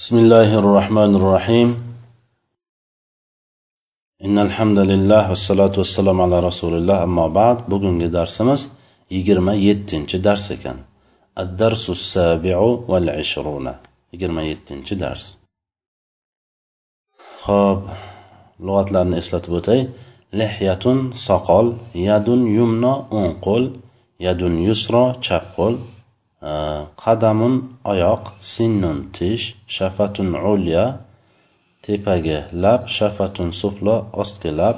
بسم الله الرحمن الرحيم. إن الحمد لله والصلاة والسلام على رسول الله. أما بعد بقول درسمز يجرم يتن درس كان الدرس السابع والعشرون. يجرم يتن درس خاب لغة لأن إسلات بوتي لحية صقل يد يمنى أنقل. يد يسرى شقل Э, qadamun oyoq sinnun tish shafatun ulya tepagi lab shafatun suflo ostki lab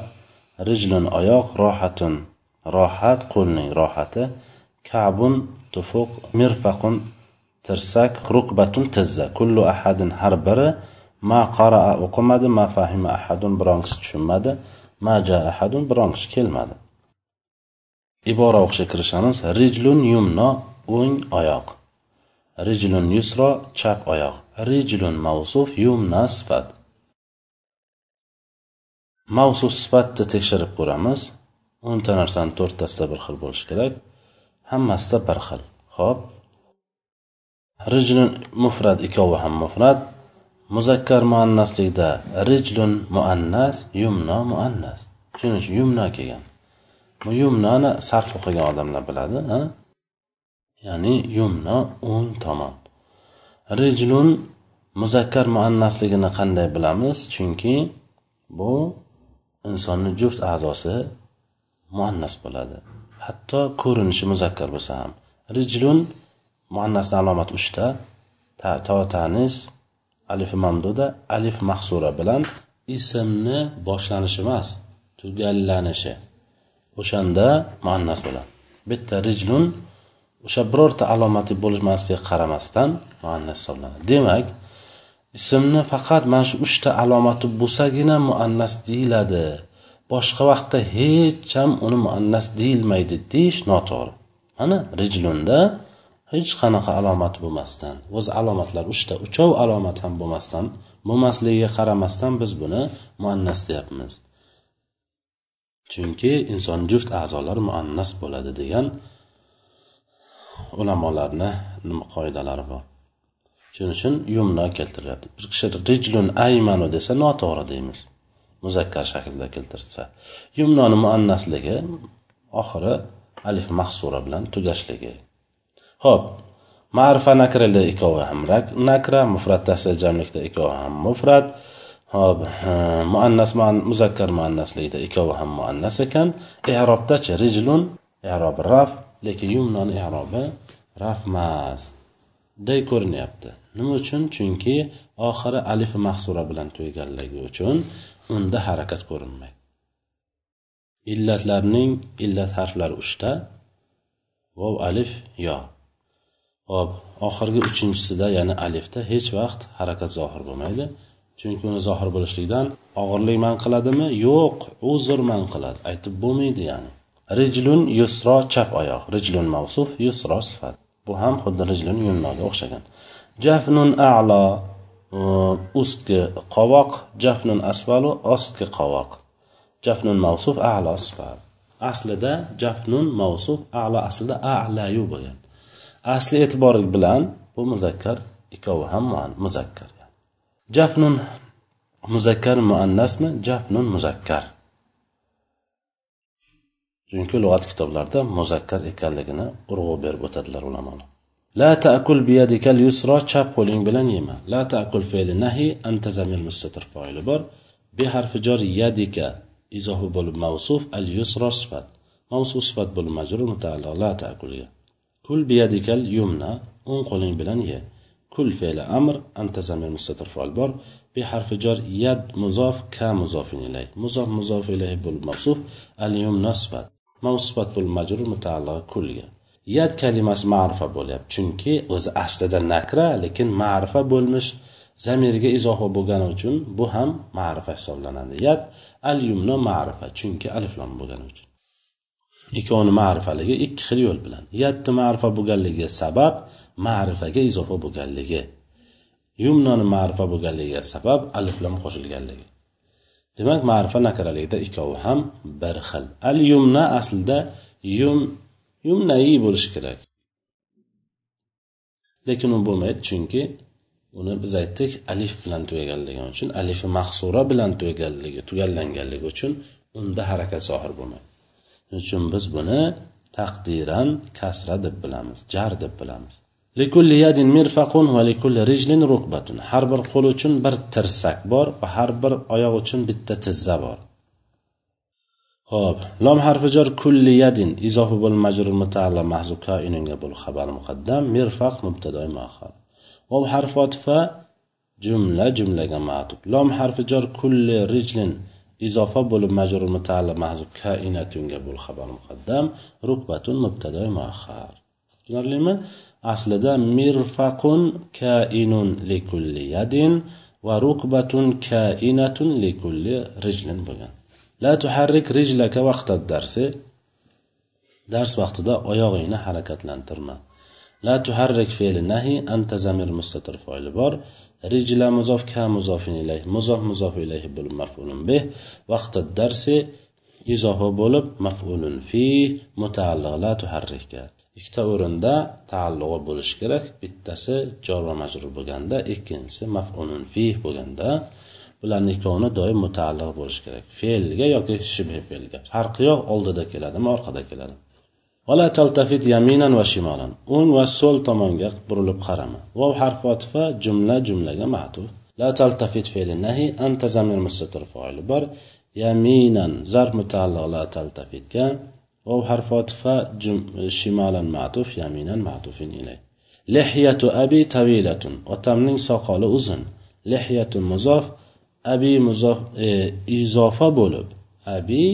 rijlun oyoq rohatun rohat qo'lning rohati kabun tufuq mirfaqun tirsak rukbatun tizza. Kullu ahadin har biri ma qaraa o'qimadi ma fahima ahadun biron kishi tushunmadi ma ja ahadun biron kishi kelmadi. Ibora o'qishga kirishamiz. Rijlun yumno o'ng oyoq. Rijlun yusro chap oyoq. Rijlun mavsuf yumna sifat. Mavsuf sifatni tekshirib ko'ramiz. O'nta narsani to'rttasida bir xil bo'lishi kerak. Hammasida bir xil. Ho'p rijlun mufrat ikkovi ham mufrat muzakkar muannasligida rijlun muannas yumno muannas. Shuning uchun yumno kelgan. Bu yumnoni sarf o'qigan odamlar biladi ya'ni yumna o'ng tomon. Rijlun muzakkar muannasligini qanday bilamiz? Chunki bu insonni juft a'zosi muannas bo'ladi. Hatto ko'rinishi muzakkar bo'lsa ham. Rijlun muannasni alomati uchta to tanis alif mamduda alif mahsura bilan ismni boshlanishi emas tugallanishi. O'shanda muannas bo'ladi. Bitta rijlun o'sha birorta alomati bo'lmasligiga qaramasdan muannas hisoblanadi. Demak ismni faqat mana shu uchta alomati bo'lsagina muannas deyiladi. Boshqa vaqtda hech ham uni muannas deyilmaydi deyish noto'g'ri. Mana rijlunda hech qanaqa alomati bo'lmasdan o'zi alomatlar uchta uchov alomat ham bo'lmasdan bo'lmasligiga qaramasdan biz buni muannas deyapmiz. Chunki inson juft a'zolari muannas bo'ladi degan ulamolarni nima qoidalari bor? Shuning uchun yumno keltiryapti. Bir kishi rijlun aymanu desa noto'g'ri deymiz. Muzakkar shaklda keltirsa. Yumnoni muannasligi oxiri alif mahsura bilan tugashligi. Ho'p. Ma'rifa nakrida ikkovi ham nakra mufratdasi jamlikda ikkovi ham mufrat. Hop. Muannas muzakkar muannasligida ikkovi ham muannas ekan. Erobdachi rijlun erob raf lekin yumnon irobi rafmas. Day ko'rinyapti. Nima uchun? Chunki oxiri alif mahsura bilan tugaganligi uchun unda harakat ko'rinmaydi. Illatlarning illat harflari uchta. Vov alif yo hop oxirgi uchinchisida ya'ni alifda hech vaqt harakat zohir bo'lmaydi. Chunki uni zohir bo'lishlikdan og'irlik man qiladimi? Yo'q uzr man qiladi. Aytib bo'lmaydi ya'ni. Rijlun yusro chap oyoq. Rijlun mavsuf yusro sifat. Bu ham xuddi rijlun yumnoga o'xshagan. Jafnun a'lo e, ustki qovoq. Jafnun asfalu ostki qovoq. Jafnun mavsuf a'lo sifat. Aslida jafnun mavsuf a'lo aslida a'layu bo'lgan. Asli e'tibori bilan bu muzakkar ikkovi ham muzakkar. Jafnun muzakkar muannasmi jafnun muzakkar. Chunki lug'at kitoblarida muzakkar ekanligini urg'u berib o'tadilar ulamolar la ta'kul biyadikal yusro chap qo'ling bilan yema. La ta'kul fe'li nahi anta zamir mustatir foili bor. Bi harfi jor yadika izohi bo'lib mavsuf al yusro sifat. Mavsuf sifat bo'lib majrur mutaalliq la ta'kulga kul biyadikal yumna o'ng qo'ling bilan ye. Kul fe'li amr anta zamir mustatir foil bor. Bi harfi jor yad muzof ka muzofin ilay. Muzof muzof ilayhi bo'lib mavsuf al yumna sifat. Mavsufat majrur mutaalliq kulga yad kalimasi ma'rifa bo'lyapti chunki o'zi aslida nakra lekin ma'rifa bo'lmish zamirga izofa bo'lgani uchun bu ham ma'rifa hisoblanadi. Yad al yumno ma'rifa chunki aliflom bo'lgani uchun. Ikkovini ma'rifaligi ikki xil yo'l bilan. Yadni ma'rifa bo'lganligi sabab ma'rifaga izofa bo'lganligi. Yumnoni ma'rifa bo'lganligiga sabab aliflam qo'shilganligi. Demak ma'rifa nakraligida ikkovi ham bir xil. Al yumna aslida yum yumnai bo'lishi kerak. Lekin u bo'lmaydi chunki uni biz aytdik alif bilan tugaganligi uchun alifi mahsura bilan tugaganligi tugallanganligi uchun unda harakat zohir bo'lmaydi. Shuning uchun biz buni taqdiran kasra deb bilamiz jar deb bilamiz. Har bir qo'l uchun bir tirsak bor va har bir oyoq uchun bitta tizza bor. Ho'p lom harfi jor kulli yadin. Izofi bo'l majrur mutaalla mahzu koinunga bo'l xabar muqaddam mirfaq mubtadoy muaxar vav harfi otifa jumla jumlaga matub. Lom harfi jor kulli rijlin. Izofa bo'lib majrur mutaalla mahzub kainatunga bo'l xabar muqaddam rukbatun mubtadoy muaxar tushunarlimi? Aslida mirfaqun kainun likulli yadin va rukbatun kainatun likulli rijlin bo'lgan. La tuharrik rijlaka vaqta darsi. Dars vaqtida oyog'ingni harakatlantirma. La tuharrik fe'li nahi anta zamir mustatir foili bor. Rijla muzof ka muzofin ilayh muzof muzof ilayh bo'lib maf'ulun bih. Vaqti darsi izofa bo'lib maf'ulun fi mutaalliq la tuharrikka. Ikkita o'rinda taallug'i bo'lishi kerak. Bittasi jor va majrur bo'lganda ikkinchisi maf'ulun fih bo'lganda bularni ikkovini doim mutaalliq bo'lishi kerak. Fe'lga yoki shibhi fe'lga. Farqi yo'q oldida keladimi orqada keladimi vala taltafit yaminan va shimolan o'ng va so'l tomonga burilib qarama. Vov harfi otifa jumla jumlaga matuf. La taltafit fe'li nahi anta zamir mustatir foili bor. Yaminan zarb mutaalliq la taltafitga. واو حرف عطف شمالا معطوف يمينا معطوف إليه لحية أبي طويلة وتمنين سقال uzun. لحية مضاف أبي مضاف إضافة بولب أبي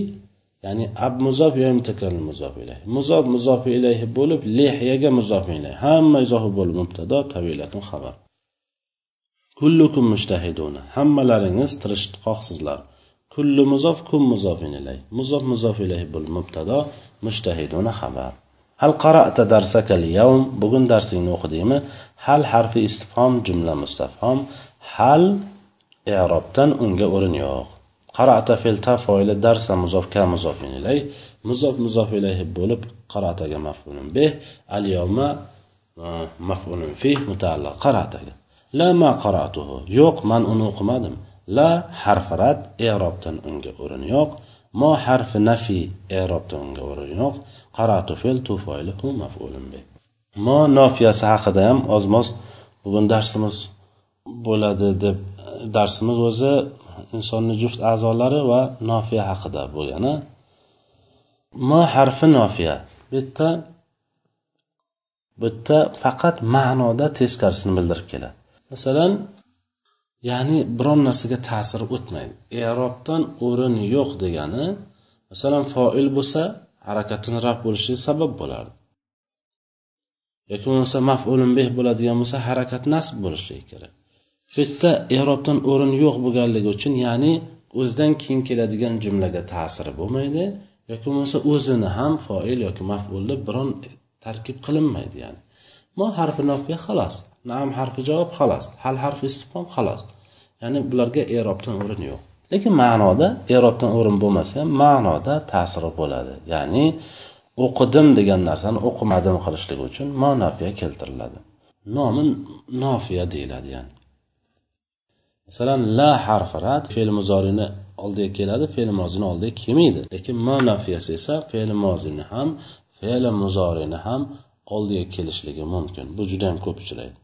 ya'ni ab muzof yo mutakallim muzof ilayh muzof muzof ilayhi bo'lib lehyaga muzof ilayh hamma izofi bo'lib mubtado tavilatun xabar. Kullukum mushtahiduna. Hammalaringiz tirishqoqsizlar. كل muzof كن مضاف إليه muzof مضاف إليه بالمبتدا مجتهدون خبر هل hal qara'ta darsaka بقول bugun darsingni هل hal harfi istifhom jumla mustafhom. Hal i'robdan unga يوغ yo'q. Qarata fe'l foili darsa muzof ka مضاف ilay. Muzof muzof ilayhi bo'lib qarataga maf'ulun bih al yawma e, maf'ulun fih mutaalliq qarataga. La ma qaratuhu. Yo'q man uni o'qimadim. La harfi rad erobdan unga o'rin yo'q. Mo harfi nafi erobdan unga o'rin yo'q. Qaratu fe'l tu foili hu maf'ulun bih mo nofiyasi haqida ham oz moz bugun darsimiz bo'ladi deb darsimiz o'zi insonni juft a'zolari va nofiya haqida bo'lgani. Mo harfi nofiya bitta bitta faqat ma'noda teskarisini bildirib keladi. Masalan ya'ni biron narsaga ta'sir o'tmaydi. Erobdan o'rin yo'q degani masalan foil bo'lsa harakatini raf bo'lishiga sabab bo'lardi. Yoki bo'lmasa maf'ulun beh bo'ladigan bo'lsa harakat nasb bo'lishligi kerak. Bu yerda erobdan o'rin yo'q bo'lganligi uchun ya'ni o'zidan keyin keladigan jumlaga ta'siri bo'lmaydi. Yoki bo'lmasa o'zini ham foil yoki maf'ulni biron tarkib qilinmaydi ya'ni. Mo harfi nofiya xolos nam harfi javob xolos hal harfi istifhom xolos ya'ni bularga erobdan o'rin yo'q. Lekin ma'noda erobdan o'rin bo'lmasa ham ma'noda ta'siri bo'ladi. Ya'ni o'qidim degan narsani o'qimadim qilishlik uchun mo keltiriladi. Nomi nofiya deyiladi ya'ni. Masalan la harfi rad fe'l muzorini oldiga keladi fe'l mozini oldiga kelmaydi. Lekin ma nafiyasi esa fe'l mozini ham fe'l muzorini ham oldiga kelishligi mumkin. Bu juda yam ko'p uchraydi.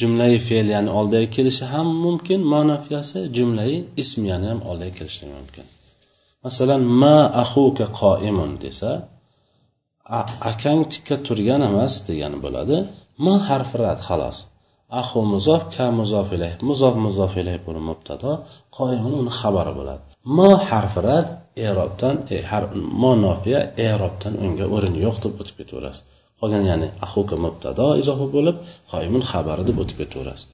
Jumlai fe'l ya'ni oldiga kelishi ham mumkin manofiyasi jumlai jumlai ismiyani ham oldiga kelishi mumkin. Masalan ma ahuka qoimun desa akang tikka turgan emas degani bo'ladi. Ma harfi rad xolos ahu muzof ka muzof ilayh muzof muzof ilayh bo'lib mubtado qoimun uni xabari bo'ladi. Ma harfi rad erobdan e, har, mo nofiya erobdan unga o'rin yo'q deb o'tib ketaverasiz. Qolgan ya'ni ahuka mubtado izofi bo'lib qoimun xabari deb o'tib ketaverasiz.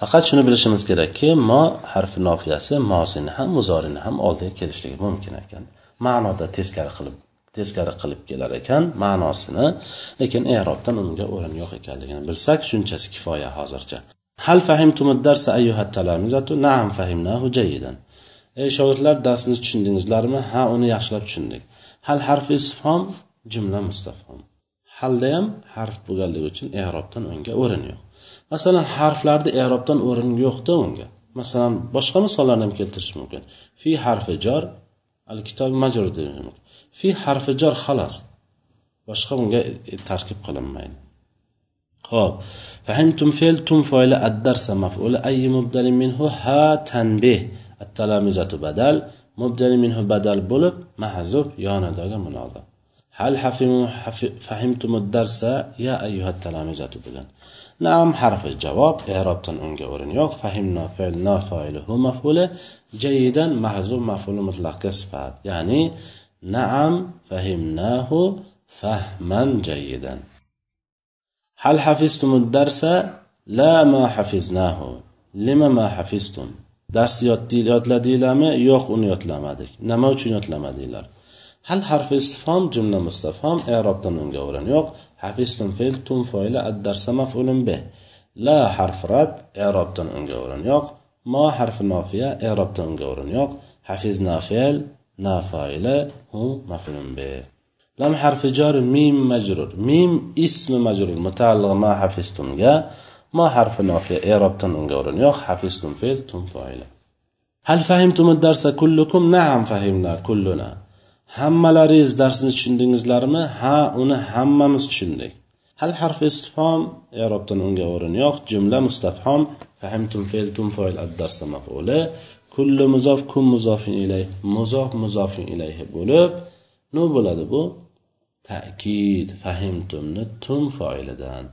Faqat shuni bilishimiz kerakki mo harfi nofiyasi mozini ham muzorini ham oldiga kelishligi mumkin ekan. Ma'noda teskari qilib teskari qilib kelar ekan ma'nosini lekin erobdan unga o'rin yo'q ekanligini bilsak shunchasi kifoya hozircha. Hal fahimtum darsa ayyuhat talamizatu na'am fahimnahu jayidan ey shogirdlar darsni tushundingizlarmi? Ha uni yaxshilab tushundik. Hal harfi istifhom jumla mustafham halda ham harf bo'lganligi uchun erobdan unga o'rin yo'q. Masalan harflarda erobdan o'rin yo'qda unga. Masalan boshqa misollarni ham keltirish mumkin. Fi harfi jor al kitob majrur fi harfi jor xolos boshqa unga tarkib qilinmaydi. Ho'p. Fahimtum fe'l tum foyli addarsa maf'uli ayyi mubdali minhu ha tanbeh at talamizatu badal mubdali minhu badal bo'lib mahzub yonidagi munoda hal fahimtum darsa ya ayyuhat talamizatu bo'lgan nam harfi javob i'robdan unga o'rin yo'q fahimna fe'l na foilihu maf'uli jayidan mahzub maf'uli mutlaqga sifat ya'ni naam fahimnahu fahman jayidan hal hafiztum darsa la ma hafiznahu lima ma hafiztum dars yodladinglarmi yo'q uni yodlamadik nima uchun yodlamadinglar hal harfi istifhom jumla mustafhom i'robdan unga o'rin yo'q hafiztum fe'l tum foili ad-darsa maf'ulun bih la harf rad i'robdan unga o'rin yo'q mo harfi nofiya i'robdan unga o'rin yo'q hafizna fe'l na foili hu maf'ulun bih lam harfi jar mim majrur mim ismi majrur mutaalliq ma hafiztumga ma harfi nofiya i'robdan unga o'rin yo'q hafiztum fe'l tum foili hal fahimtum ad-darsa kullukum na'am fahimna kulluna hammalaringiz darsni tushundingizlarmi? Ha uni hammamiz tushundik. Hal harfi istifhom erobdan unga o'rin yo'q. Jumla mustafhom fahimtum fe'ltum foil addarsa maf'uli. Kullu muzof kun muzofin ilayh muzof muzofin ilayhi bo'lib nima bo'ladi bu? Ta'kid fahimtumni tum foilidan.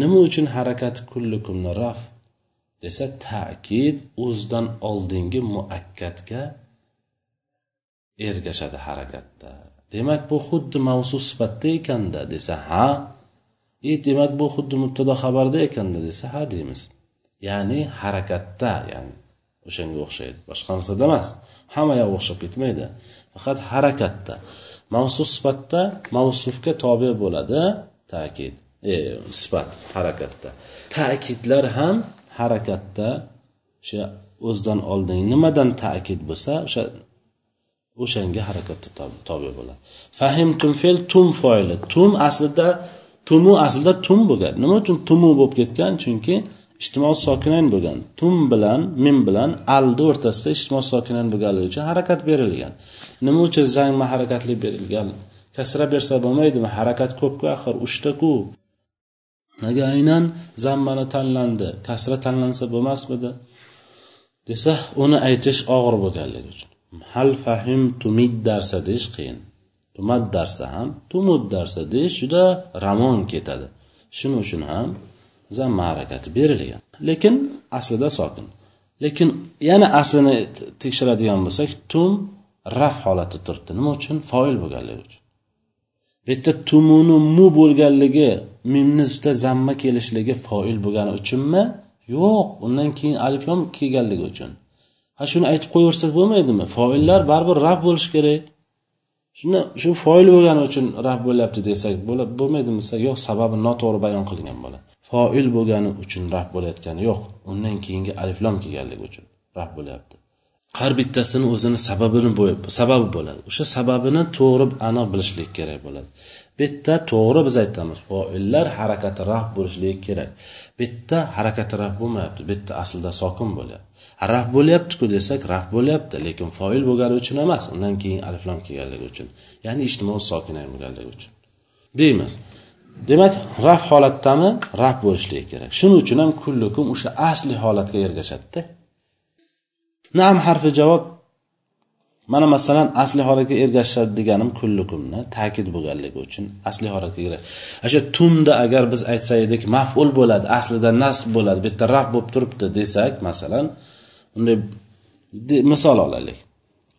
Nima uchun harakati kullukumni raf desa ta'kid o'zidan oldingi muakkatga ergashadi harakatda. Demak bu xuddi mavzu sifatda ekanda desa ha e demak bu xuddi mubtado xabarda ekanda desa ha deymiz. Ya'ni harakatda ya'ni o'shanga o'xshaydi. Boshqa narsada emas. Hamma yoq o'xshab ketmaydi. Faqat harakatda. Mavsu sifatda mavsufga tobe bo'ladi ta'kid e, sifat harakatda. Ta'kidlar ham harakatda o'sha o'zidan oldin nimadan ta'kid bo'lsa o'sha o'shanga harakatga tobe bo'ladi. Fahimtum fe'l tum foili. Tum aslida tumu aslida tum bo'lgan. Nima uchun tumu bo'lib ketgan? Chunki ijtimoiy sokinayn bo'lgan. Tum bilan min bilan alni o'rtasida ijtimoiy sokinayn bo'lganligi uchun harakat berilgan. Nima uchun zangma harakatli berilgan? Kasra bersa bo'lmaydimi? Harakat ko'pku axir uchtaku. Nega aynan zammani tanlandi? Kasra tanlansa bo'lmasmidi? Desa uni aytish og'ir bo'lganligi uchun. Hal fahim tumid darsa deyish qiyin. Tumad darsa ham tumud darsa deyish juda ramon ketadi. Shuning uchun ham zamma harakati berilgan. Lekin aslida sokin. Lekin yana aslini tekshiradigan bo'lsak tum raf holatda turibdi. Nima uchun? Foil bo'lganligi uchun. Bu yerda tumuni mu bo'lganligi mimni ustida zamma kelishligi foil bo'lgani uchunmi? Yo'q undan keyin aliflom kelganligi uchun. Ha shuni aytib qo'yaversak bo'lmaydimi? Foillar baribir raf bo'lishi kerak. Shunda shu foil bo'lgani uchun raf bo'lyapti desak bo'lmaydimi desak yo'q sababi noto'g'ri bayon qilingan bo'ladi foil bo'lgani uchun raf bo'layotgani yo'q undan keyingi aliflom kelganligi uchun raf bo'lyapti. Har bittasini o'zini sababini sababi bo'ladi. O'sha sababini to'g'ri aniq bilishlik kerak bo'ladi. Bu yerda to'g'ri biz aytamiz foillar harakati raf bo'lishligi kerak. Bu yerda harakati raf bo'lmayapti bu yerda aslida sokin bo'lyapti. Raf bo'lyaptiku desak raf bo'lyapti lekin foil bo'lgani uchun emas undan keyin aliflom kelganligi uchun ya'ni ijtimoiy sokina bo'lganligi uchun. Deymiz. Demak raf holatdami? Raf bo'lishligi kerak. Shuning uchun ham kullukum o'sha asli holatga ergashadida. Nam harfi javob mana masalan asli holatga ergashadi deganim kullukumni ta'kid bo'lganligi uchun asli holatga kerak. O'sha tumda agar biz aytsak edik maful bo'ladi aslida nasb bo'ladi bu yerda raf bo'lib turibdi desak masalan unday misol olaylik.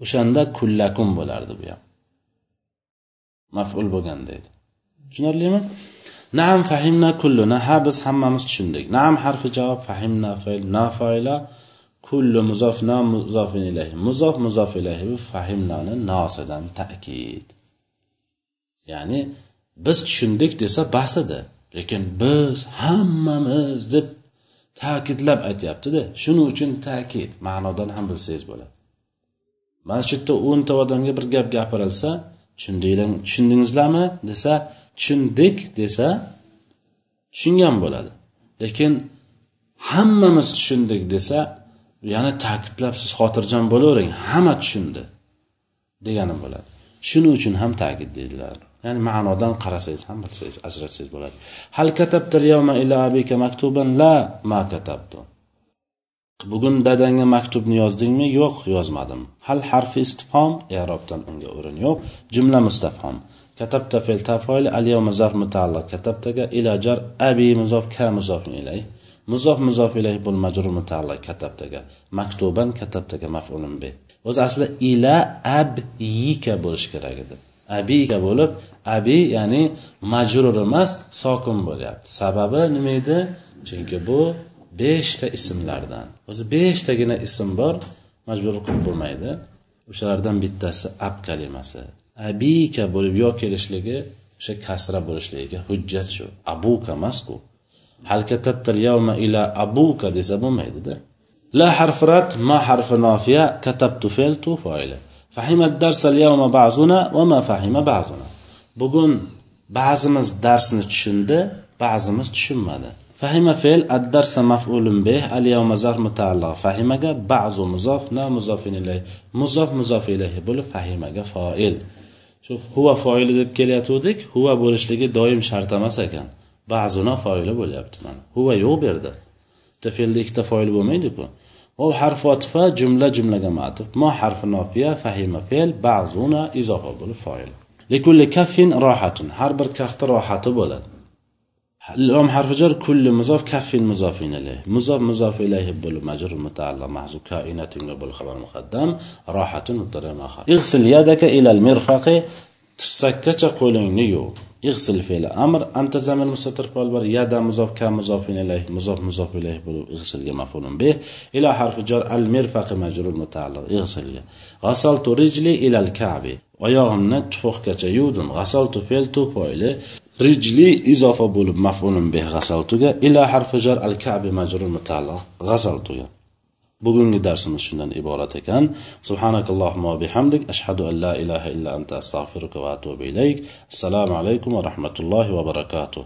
O'shanda kullakum bo'lardi bu ham. Maful bo'lganda edi tushunarlimi? Naam fahimna kulluna. Ha biz hammamiz tushundik. Naam harfi javob fahimna fe'l na foila. Kullu muzof na muzof ilayhi. Muzof muzof ilayhi fahimnani nosidan ta'kid. Ya'ni biz tushundik desa bas edi lekin biz hammamiz deb ta'kidlab aytyaptida shuning uchun ta'kid ma'nodan ham bilsangiz bo'ladi. Masjidda o'nta odamga bir gap gapirilsa tushundingizlarmi? desa tushundik desa tushungan bo'ladi. Lekin hammamiz tushundik desa yana ta'kidlab siz xotirjam bo'lavering hamma tushundi degani bo'ladi. Shuning uchun ham ta'kid deydilar. Ya'ni ma'nodan qarasangiz ham ajratsangiz bo'ladi. Hal katabta ila abika maktuban? La ma katabtu. Bugun dadangga maktubni yozdingmi? Yo'q yozmadim. Hal harfi istifhom? I'robdan unga o'rin yo'q. Jumla mustafhom. Katabta fe'l tafoil al yawma zarf mutaalliq. Katabtaga ila jar abi muzof ka muzof ilay? Muzof muzof ilay bul majrur mutaalliq. Katabtaga maktuban katabtaga maf'ulun bi. O'zi aslida ila abyika bo'lishi kerak edi. Abika bo'lib abi ya'ni majrur emas sokin bo'lyapti. Sababi nima edi? Chunki bu beshta ismlardan. O'zi beshtagina ism bor majbur qilib bo'lmaydi. O'shalardan bittasi ab kalimasi. Abika bo'lib yo kelishligi o'sha kasra bo'lishligiga hujjat shu. Abuka emasku hal katabtal yawma ila abuka desa bo'lmaydida. La harfi rat ma harfi nofiya katabtu fe'l tu foili. bugun ba'zimiz darsni tushundi ba'zimiz tushunmadi. Fahima fe'l addarsa maf'ulun bih al yawma zarf mutaalliq fahimaga ba'zu muzof na muzofin ilayh muzof muzof ilayhi bo'lib fahimaga foil. Shu huva foili deb kelayotgandik huva bo'lishligi doim shart emas ekan. Ba'zuna foili bo'lyapti mana. Huva yo'q bu yerda. Bitta fe'lda ikkita foil bo'lmaydiku. وهو حرف وطفة جملة جملة جماعة ما حرف نافية فهي مفعل بعضنا إضافة بولib لكل كف راحة حرب كف راحة بولد. الام حرف جر كل مضاف كف مضاف إليه مضاف مضاف إليه بول مجر متعلق محذوف كائنات بول خبر مقدم. راحة مضطرب آخر اغسل يدك إلى المرفق. تسكت قولين يو ig'sil fe'li amr anta zamir mustatir fol bor yada muzof ka muzofin ilayh muzof muzof ilayh bo'lib ig'silga mafulun bih ila harfi jar al mirfaqi majrur mutaalliq ig'silga. G'asaltu rijli ila al ka'bi oyog'imni tupuqgacha yuvdim. G'asaltu fe'l tu foili rijli izofa bo'lib mafulun bih g'asaltuga. Ila harfi jar al ka'bi majrur mutaalliq g'asaltuga. Bugungi darsimiz shundan iborat ekan subhanakallohumma bihamdik ashhadu an la ilaha illa anta astag'firuka va atubu ilayk assalomu alaykum va rahmatullohi va barakatuh